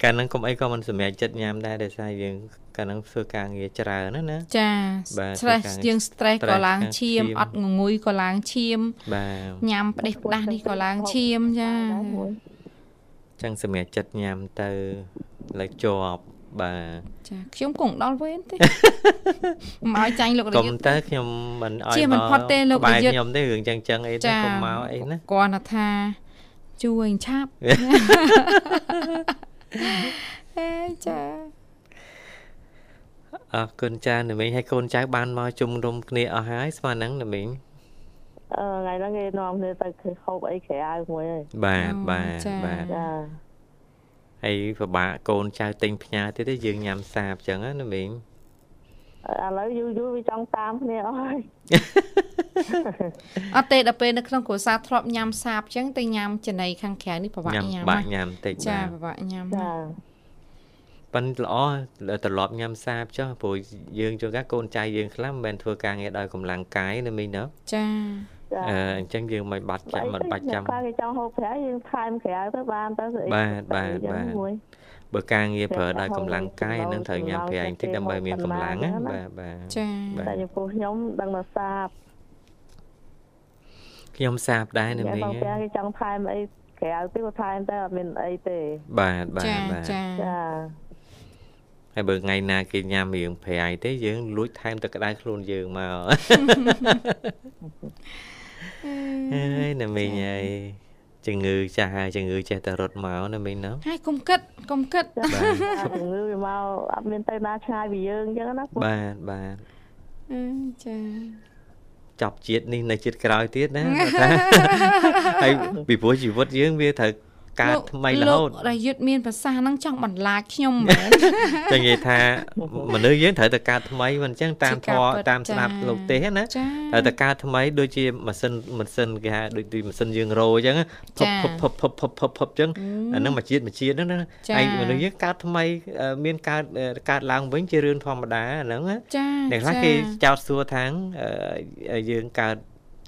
កាលហ្នឹងកុំអីក៏មិនសម្រេចចិត្តញ៉ាំដែរដោយសារយើងកាលហ្នឹងធ្វើការងារច្រើនណាណាចាបាទ stress ធ្វើការយើង stress ក៏ stress ឡើងខាងឈាមឈាមអត់ងងុយក៏ឡើងឈាម បាទញ៉ាំផ្ដេសផ្ដាស់នេះក៏ឡើងឈាមចាមួយអញ្ចឹងសម្រេចចិត្តញ៉ាំទៅលើជាប់ បាទចាខ្ញុំគង់ដល់វេនទេមកឲ្យចាញ់លោករាកុំយុទ្ធទៅខ្ញុំមិនអោយជាមិនផុតទេលោកក្បែរប្រយុទ្ធខ្ញុំទេរឿងចឹងចឹងអីទៅចាកុំមកអីណាគាត់ថាជួយឆាប់អេចាអរគុណចាណាមីងហើយកូនចៅបានមកជុំរុំគ្នាអស់ហើយស្មើហ្នឹងណាមីងអឺថ្ងៃហ្នឹងគេនាំគ្នាទៅហូបអីក្រៅមួយហើយបាទបាទបាទចា ហើយពិបាកកូនចៅទិញផ្ញើទៀតទេយើងញ៉ាំសាបចឹងណាណាមីងឥឡូវយូរយូរវាចង់តាមគ្នាអស់ហើយអត់ទេដល់ពេលនៅក្នុងគ្រួសារធ្លាប់ញ៉ាំសាបចឹងទៅញ៉ាំចំណីខាងក្រៅនេះពិបាកញ៉ាំញ៉ាំបាក់ណាស់ញ៉ាំតិចចាបាទពិបាកញ៉ាំចាណាស់ប៉ិនល្អត្រឡប់ញ៉ាំសាបចុះព្រោះយើងជួនកាលកូនចៅយើងខ្លះមិនមែនធ្វើការងារដោយកម្លាំងកាយណាមីងណាចាចា អឺអញ្ចឹងយើងមិនបាត់ចាំមិនបាច់ចាំខ្លះគេចង់ហូបក្រៅយើងថែមក្រៅទៅបានទៅស្អីបាទបាទបាទមួយបើការងារប្រើដោយកម្លាំងកាយអានឹងត្រូវញ៉ាំប្រៃបន្តិចដើម្បីមានកម្លាំងណាបាទបាទចាបាទតែចំពោះខ្ញុំដឹងថាសាបខ្ញុំសាបដែរណាគេមីងបងប្អូនគេចង់ថែមអីក្រៅទៅក៏ថែមតែអត់មានអីទេបាទបាទចាបាទចាចាហើយបើថ្ងៃណាគេញ៉ាំរៀងប្រៃទេយើងលួចថែមទឹកក្តៅខ្លួនយើងមក ហើយណាមីងហើយជំងឺចាស់ហើយជំងឺចេះតែរត់មកណាមីងណាហើយកុំគិតកុំគិតបាទជំងឺវាមកអត់មានទៅណាឆ្ងាយពីយើងអញ្ចឹងណាបាទបាទអឺចាចប់ជាតិនេះនៅជាតិក្រោយទៀតណាគាត់ថាហើយពីព្រោះជីវិតយើងវាត្រូវ កើតថ្មីរហូតលោករយុទ្ធមានប្រសាសន៍ហ្នឹងចង់បន្លាចខ្ញុំមែនចឹងនិយាយថាមនុស្សយើងត្រូវតែកើតថ្មីមិនអញ្ចឹងតាមជាធការម៌ពិតតាមស្ដាប់ចា៎លោកទេសណាចាត្រូវតែកើតថ្មីដូចជាម៉ាស៊ីនម៉ាស៊ីនគេហៅដូចទីម៉ាស៊ីនយើងរោអញ្ចឹងចា៎ភពភពភពភពភពភពអញ្ចឹងអាហ្នឹងមួយជាតិមួយជាតិហ្នឹងណាចា៎ហើយមនុស្សយើងកើតថ្មីអឺមានកើតអឺកើតឡើងវិញជារឿងធម្មតាអាហ្នឹងណាចាអ្នកខ្លះចាគេចោទសួរថាងអឺយើងកើត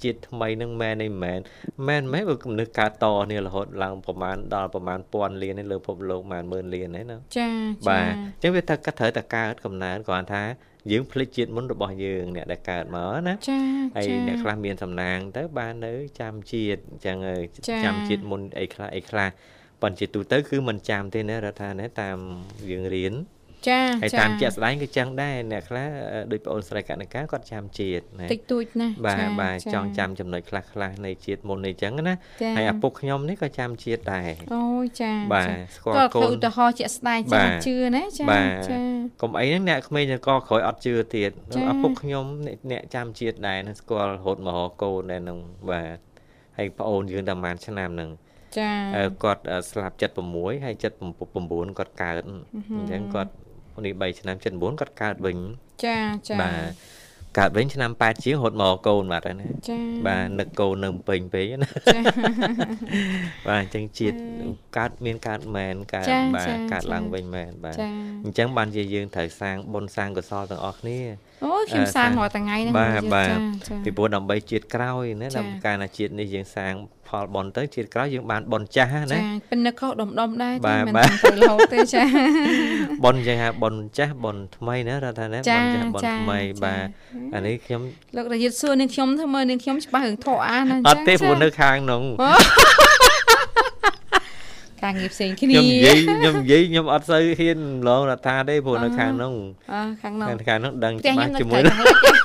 ជាតិថ្មីនឹងមែនអីមែនមែនមែនបើគំនិតកើតតនេះរហូតឡើងប្រមាណដល់ប្រមាណពាន់លាននេះលើពិភពលោកប្រមាណម៉ឺនលានហ្នឹងណាចាបាទអញ្ចឹងវាថាកាត់ត្រូវតែកើតកំណើតគ្រាន់ថាយើងភ្លេចជាតិមុនរបស់យើងអ្នកដែលកើតមកណាចាហើយចាអ្នកខ្លះមានសំណាងទៅបាននៅចាំជាតិអញ្ចឹងហើយចាចាំជាតិមុនអីខ្លះអីខ្លះប៉ុន្តែជាទូទៅគឺមិនចាំទេណារដ្ឋាណាតាមយើងរៀន ចាហើយតាមជាក់ស្ដែងគឺចឹងដែរអ្នកខ្លះអឺដូចបងអូនស្រីកណិកាគាត់ចាំជាតិណាតិចតួចណាស់បាទចាបាទចាចង់ចាំចំណុចខ្លះខ្លះនៃជាតិមុននេះចឹងណាចាហើយឪពុកខ្ញុំនេះក៏ចាំជាតិដែរអូយចាបាទចាស្គាល់គាត់កូធ្វើនឧទាហរណ៍ជាក់ស្ដែងបាចាទជឿណាចាបាទចាកុំអីហ្នឹងអ្នកក្មេងចង្កក្រោយអត់ជឿទៀតចា៎ឪពុកខ្ញុំអ្នកអ្នកចាំជាតិដែរនឹងស្គាល់រហូតមករកូនដែរនឹងបាទហើយប្អូនយើងតែប្រហែលឆ្នាំហ្នឹងចាអឺគាត់អឺស្លាប់76ហើយ79គាត់កើតអញ្ចឹងគាត់ នេះ3ឆ្នាំ79គាត់កើតវិញចាចាបាទកើតវិញឆ្នាំ8ជាងរហូតមករកកូនបាទហើយណាចាបាទនឹកកូននៅភ្នំពេញពេកណាចាបាទអញ្ចឹងជាតិកើតមានកើតមែនកើតចា៎បាទចា៎កើតចា៎ឡើងវិញមែនបាទចាអញ្ចឹងបានជាយើងត្រូវសាងបុណ្យសាងកុសលទាំងអស់គ្នាអូយខ្ញុំអឺសាងសាងរាល់ថ្ងៃហ្នឹងបាទចាបាទចាពីព្រោះដើម្បីជាតិក្រោយណាចា៎ដើម្បីកាលណាជាតិនេះយើងសាង ផលបុណ្យទៅជាតិក្រោយយើងបានបុណ្យចាស់ណាចាពិនិត្យខុសដុំដុំដែរបាទេទមិនបាទទៅរហូតទេចាបុណ្យយ៉ាងហៅបុណ្យចាស់បុណ្យថ្មីណារដ្ឋាណាចាបុណ្យចាស់បុណ្យចាថ្មីចាបាទអានេះខ្ញុំលោករយុទ្ធសួរនាងខ្ញុំធ្វើមើលនាងខ្ញុំច្បាស់រឿងធរអាណាអត់ទេព្រោះនៅខាងនោះការងារផ្សេងគ្នាខ្ញុំនិយាយខ្ញុំនិយាយខ្ញុំអត់សូវហ៊ានម្លងរដ្ឋាទេព្រោះនៅខាងនោះអើខាងនោះខាងខាងនោះដឹងផ្ទះច្បាខ្ញុំស់នៅជាមួយ ខាង នឹង លិច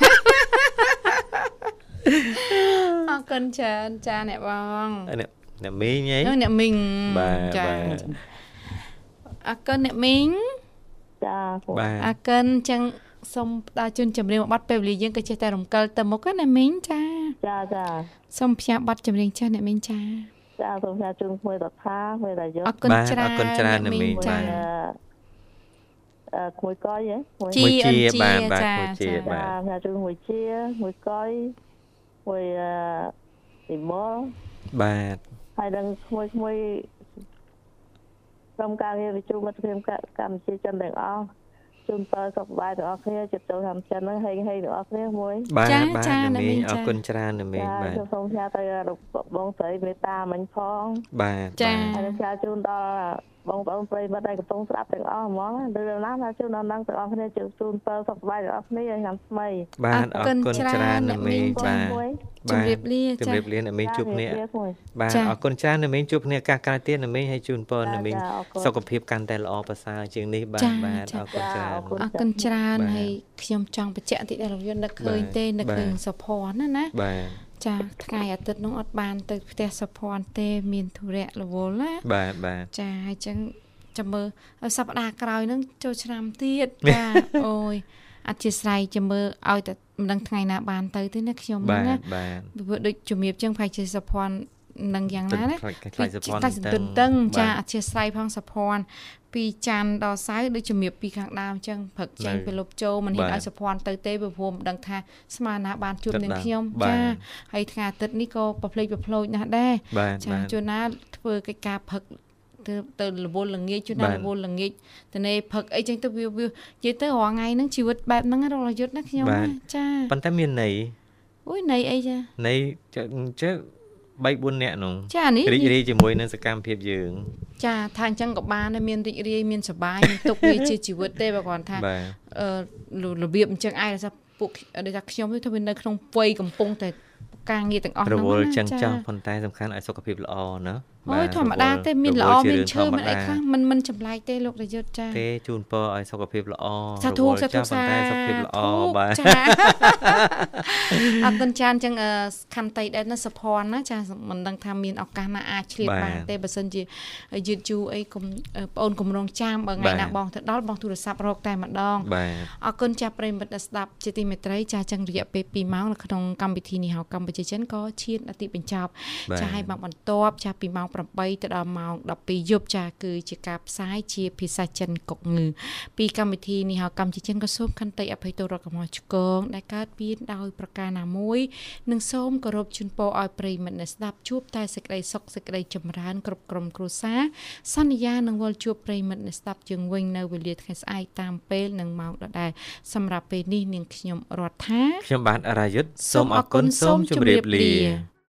អរ គុណច្រើនចាអ្នកបងអ្នកអ្នកមីងហីហ្នឹងអ្នកមីងបាទចាបាទអរគុណអ្នកមីងចាគ្រូបាទអរគុណអញ្ចឹងសូមផ្ដល់ជូនចម្រៀងមួយបទពេលវេលាយើងក៏ចេះតែរំកិលទៅមុខណាអ្នកមីងចាចាចាសូមផ្សាយបទចម្រៀងចាស់អ្នកមីងចាចាសូមផ្សាយជូនក្មួយតថាក្មួយតាយុអរគុណបាទច្រើនអរគុណច្រើនអ្នកមីងចាបាទអឺក្មួយកយហ៎ក្មួយជីមួយជាអិនជាបាទបាទចាមួយជាចាបាទចាផ្សាយជូនមួយកជាមួយកយ មួយអឺទីមលបាទហើយនឹងក្មួយក្មួយក្រុមការងារវិទ្យុមិត្តភាពកម្ពុជាចិនទាំងអស់ជូនពរសុខសប្បាយទាំងអស់គ្នាចិត្តចូលតាមចិនហ្នឹងហេងហេងទាំងអស់គ្នាមួយបាទចាបាទចាអ្នកអ្នកមីមីងងអចារគុណច្រើនអ្នកមីងចាបាទខ្ញុំសូមផ្សាយទៅលោកបងស្រីមេត្តាមិញផងបាទចាបាទហើយនឹងផ្សាយជូនដល់ បងប្អូនប្រិយមិត្តដែលកំពុងស្ដាប់ទាំងអស់ហ្មងឬណាថាជូនដល់នឹងទាំងអស់គ្នាជូនជូនពរសុខសប្បាយទាំងអស់គ្នាឆ្នាំថ្មីបាទអអររគុណគុណច្រើនច្រើនអ្នកមីងអ្នកមីងបាទមួយជម្រាបលាជចាម្រាបលាអ្នកមីងជួបគ្នាចាមួយបាទចា៎អរគុណច្រើនអ្នកមីងជួបគ្នាឱកាសក្រោយទៀតអ្នកមីងឲ្យជូនពរចា៎អ្នកមីងចា៎អរគុណសុខភាពកាន់តែល្អប្រសើរជាងនេះបាទចា៎បាទចា៎អរគុណច្រើនចា៎អរគុណអរគុណច្រើនបាទហើយខ្ញុំចង់បញ្ជាក់បន្តិចដែរលោកយន្តនឹកឃើញបាទទេនឹកឃើញបាទសុភ័ណ្ឌណាណាបាទ ចាថ្ងៃអាទិត្យនោះអត់បានទៅផ្ទះសុភ័ណ្ឌទេមានធុរៈរវល់ណាបាទបាទចាហើយចឹងចាំមើលឲ្យសប្តាហ៍ក្រោយហ្នឹងចូលឆ្នាំទៀតចាអូយអធិស្ឋានចាំមើលឲ្យតែមិនដឹងថ្ងៃណាបានទៅទេណាខ្ញុំបាហ្នឹងទណាបាទពីព្រោះដូចជំរាបចឹងប្រហែលជាសុភ័ណ្ឌ នឹងយ៉ាងណាណាខ្លាចខ្លាចសភ័ណ្ឌខ្លាចសន្ទតឹងចាអធិស្ឋានផងសុភ័ណ្ឌពីច័ន្ទដល់សៅរ៍ដូចជំរាបពីខាងដើមចឹងព្រឹកចេញនៅទៅលុបចូលមិនហ៊ានបាទឲ្យសុភ័ណ្ឌទៅទេព្រោះព្រមដឹងថាស្មានណាបានជួបគិតនឹងបានខ្ញុំបាទចាហើយថ្ងៃអាទិត្យនេះក៏ប្រភ្លេចប្រភ្លោចណាស់ដែរបាទចាបាទជួនណាធ្វើកិច្ចការផឹកទៅទៅរវល់ល្ងាចជួនណាបាទរវល់ល្ងាចទៅនេះផឹកអីចឹងទៅវាវានិយាយទៅរាល់ថ្ងៃហ្នឹងជីវិតបែបហ្នឹងណារលយុទ្ធណាខ្ញុំបាទណាចាប៉ុន្តែមានន័យអូយនៃអីចាន័យចេះចេះ 3 4នាក់នោះចានេះរីករាយជាមួយនឹងសកម្មភាពយើង ចាថាអញ្ចឹងក៏បានដែរមានរីករាយមានសប្បាយមានទុកវាជាជីវិតទេបើគ្រាន់ថាបាទអឺរបៀបអញ្ចឹងឯងដោយសារពួកដូចថាខ្ញុំនេះថាវានៅក្នុងវ័យកំពុងតែការងារទាំងអស់រហ្នឹងវល់ណាចឹងចោះចាប៉ុន្តែសំខាន់ឲ្យសុខភាពល្អណា អូយធម្មតាទេមានល្អមានឈើមានអីខ្លះមិនមិនចម្លែកទេលោករយុទ្ធចាទេជូនពរឲ្យសុខភាពល្អសាធុរវល់សាធុចោះប៉ុន្តែសុខភាពល្អសាធុបាទចាអរគុណចានចឹងអឺខន្តីដែរណាសុភ័ណ្ឌណាចាមិនដឹងថាមានឱកាសណាអាចឆ្លៀតបាទបានទេបើសិនជាយឺតយូរអីកុំអឺបងអូនកំរងចាំបើថ្ងៃបាទណាបងទៅដល់បងទូរស័ព្ទរកតែម្ដងបាទអរគុណចាស់ប្រិយមិត្តដែលស្ដាប់ជាទីមេត្រីចាស់ចឹងរយៈពេល2ម៉ោងនៅក្នុងកម្មវិធីនេះហៅកម្ពុជាចិនក៏ឈានដល់ទីបញ្ចប់បាទចាស់ឲ្យមកបន្ទាប់ចាស់ពីម៉ោង8ទៅដល់ម៉ោង12យប់ចាគឺជាការផ្សាយជាភាសាចិនកុកងឺពីកម្មវិធីនេះហៅកម្មជាចិនក៏សូមខន្តីអភ័យទោសរកកំហុសឆ្គងដែលកើតមានដោយប្រការណាមួយនិងសូមគោរពជូនពរឲ្យប្រិយមិត្តអ្នកស្ដាប់ជួបតែសេចក្តីសុខសេចក្តីចម្រើនគ្រប់ក្រុមគ្រួសារសន្យានឹងវិលជួបប្រិយមិត្តអ្នកស្ដាប់ជាងវិញនៅវេលាថ្ងៃស្អែកតាមពេលនិងម៉ោងដដែលសម្រាប់ពេលនេះនាងខ្ញុំរដ្ឋាខ្ញុំបាទអរាយុទ្ធសូមអរគុណសូមជម្រាបលា